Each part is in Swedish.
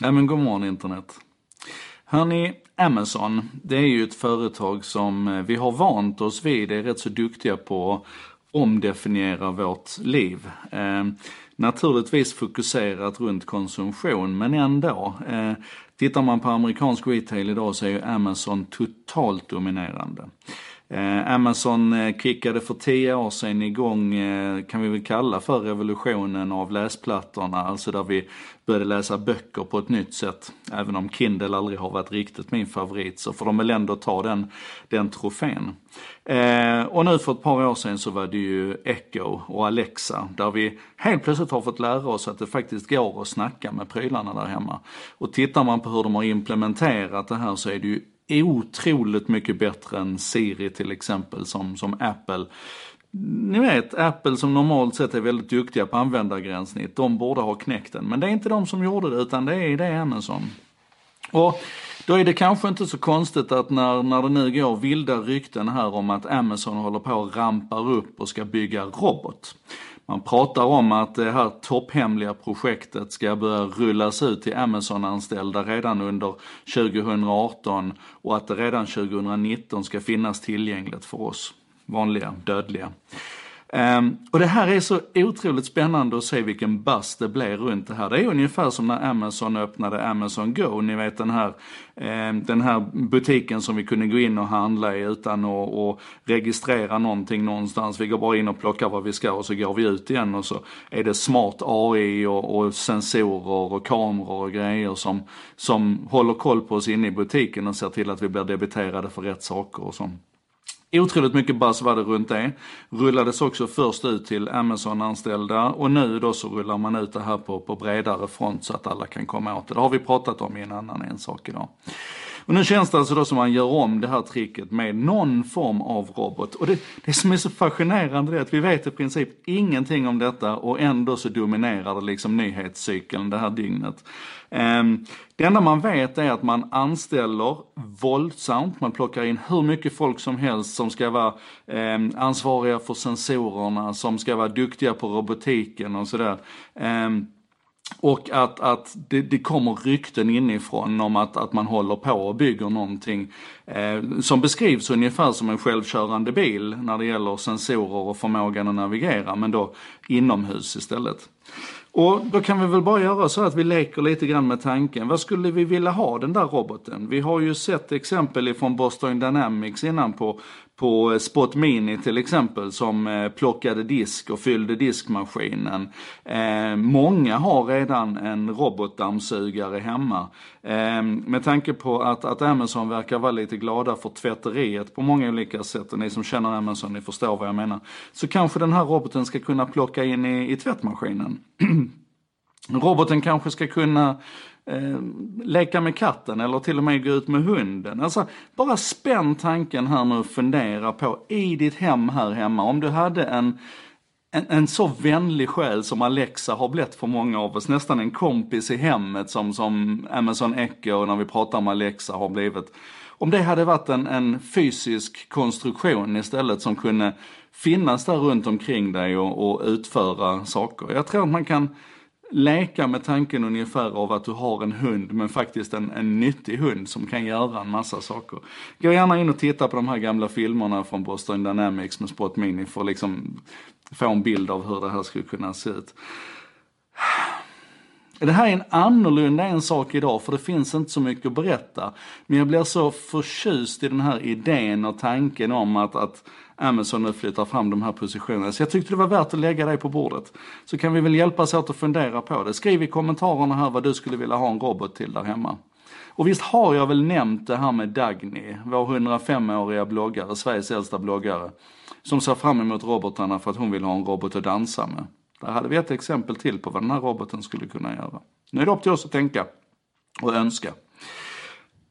Ja men god morgon internet. Hörni, Amazon, det är ju ett företag som eh, vi har vant oss vid, är rätt så duktiga på att omdefiniera vårt liv. Eh, naturligtvis fokuserat runt konsumtion, men ändå. Eh, tittar man på amerikansk retail idag så är ju Amazon totalt dominerande. Eh, Amazon eh, kickade för tio år sedan igång, eh, kan vi väl kalla för revolutionen av läsplattorna, alltså där vi började läsa böcker på ett nytt sätt. Även om Kindle aldrig har varit riktigt min favorit så får de väl ändå ta den, den trofén. Eh, och nu för ett par år sedan så var det ju Echo och Alexa där vi helt plötsligt har fått lära oss att det faktiskt går att snacka med prylarna där hemma. Och tittar man på hur de har implementerat det här så är det ju otroligt mycket bättre än Siri till exempel som, som Apple. Ni vet, Apple som normalt sett är väldigt duktiga på användargränssnitt, de borde ha knäckt den. Men det är inte de som gjorde det, utan det är det Amazon. Och då är det kanske inte så konstigt att när, när det nu går vilda rykten här om att Amazon håller på att rampar upp och ska bygga robot. Man pratar om att det här topphemliga projektet ska börja rullas ut till Amazon-anställda redan under 2018 och att det redan 2019 ska finnas tillgängligt för oss vanliga dödliga. Um, och det här är så otroligt spännande att se vilken buzz det blir runt det här. Det är ungefär som när Amazon öppnade Amazon Go, ni vet den här, um, den här butiken som vi kunde gå in och handla i utan att och registrera någonting någonstans. Vi går bara in och plockar vad vi ska och så går vi ut igen och så är det smart AI och, och sensorer och kameror och grejer som, som håller koll på oss inne i butiken och ser till att vi blir debiterade för rätt saker och sånt. Otroligt mycket buzz var det runt det. Rullades också först ut till Amazon-anställda och nu då så rullar man ut det här på, på bredare front så att alla kan komma åt det. Det har vi pratat om i en annan en sak idag. Och nu känns det alltså då som man gör om det här tricket med någon form av robot. Och det, det som är så fascinerande är att vi vet i princip ingenting om detta och ändå så dominerar det liksom nyhetscykeln det här dygnet. Um, det enda man vet är att man anställer våldsamt, man plockar in hur mycket folk som helst som ska vara eh, ansvariga för sensorerna, som ska vara duktiga på robotiken och sådär. Um, och att, att det, det kommer rykten inifrån om att, att man håller på och bygger någonting eh, som beskrivs ungefär som en självkörande bil när det gäller sensorer och förmågan att navigera, men då inomhus istället. Och då kan vi väl bara göra så att vi leker lite grann med tanken. Vad skulle vi vilja ha den där roboten? Vi har ju sett exempel ifrån Boston Dynamics innan på, på eh, Spot Mini till exempel som eh, plockade disk och fyllde diskmaskinen. Eh, många har redan en robotdammsugare hemma. Eh, med tanke på att, att Amazon verkar vara lite glada för tvätteriet på många olika sätt och ni som känner Amazon ni förstår vad jag menar. Så kanske den här roboten ska kunna plocka in i, i tvättmaskinen. Roboten kanske ska kunna eh, leka med katten eller till och med gå ut med hunden. Alltså, bara spänn tanken här nu och fundera på i ditt hem här hemma, om du hade en en, en så vänlig själ som Alexa har blivit för många av oss, nästan en kompis i hemmet som, som Amazon Echo när vi pratar om Alexa har blivit. Om det hade varit en, en fysisk konstruktion istället som kunde finnas där runt omkring dig och, och utföra saker. Jag tror att man kan leka med tanken ungefär av att du har en hund, men faktiskt en, en nyttig hund som kan göra en massa saker. Gå gärna in och titta på de här gamla filmerna från Boston Dynamics med Spot Mini för att liksom få en bild av hur det här skulle kunna se ut. Det här är en annorlunda en sak idag för det finns inte så mycket att berätta. Men jag blir så förtjust i den här idén och tanken om att, att Amazon nu flyttar fram de här positionerna. Så jag tyckte det var värt att lägga det på bordet. Så kan vi väl hjälpas åt att fundera på det. Skriv i kommentarerna här vad du skulle vilja ha en robot till där hemma. Och visst har jag väl nämnt det här med Dagny, vår 105-åriga bloggare, Sveriges äldsta bloggare. Som ser fram emot robotarna för att hon vill ha en robot att dansa med. Där hade vi ett exempel till på vad den här roboten skulle kunna göra. Nu är det upp till oss att tänka och önska.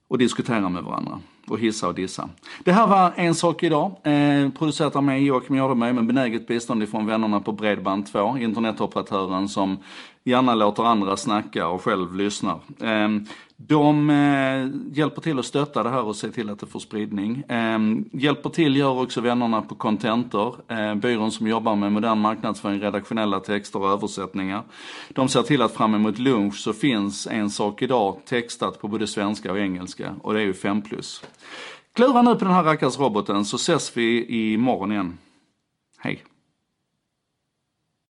Och diskutera med varandra och hissa och dissa. Det här var En sak idag, eh, producerat av mig Joakim Jardenberg med benäget bistånd ifrån vännerna på Bredband2, internetoperatören som gärna låter andra snacka och själv lyssnar. Eh, de eh, hjälper till att stötta det här och se till att det får spridning. Eh, hjälper till gör också vännerna på Contentor, eh, byrån som jobbar med modern marknadsföring, redaktionella texter och översättningar. De ser till att fram emot lunch så finns En sak idag textat på både svenska och engelska och det är ju 5 plus. Klura nu på den här rackars roboten så ses vi imorgon igen. Hej!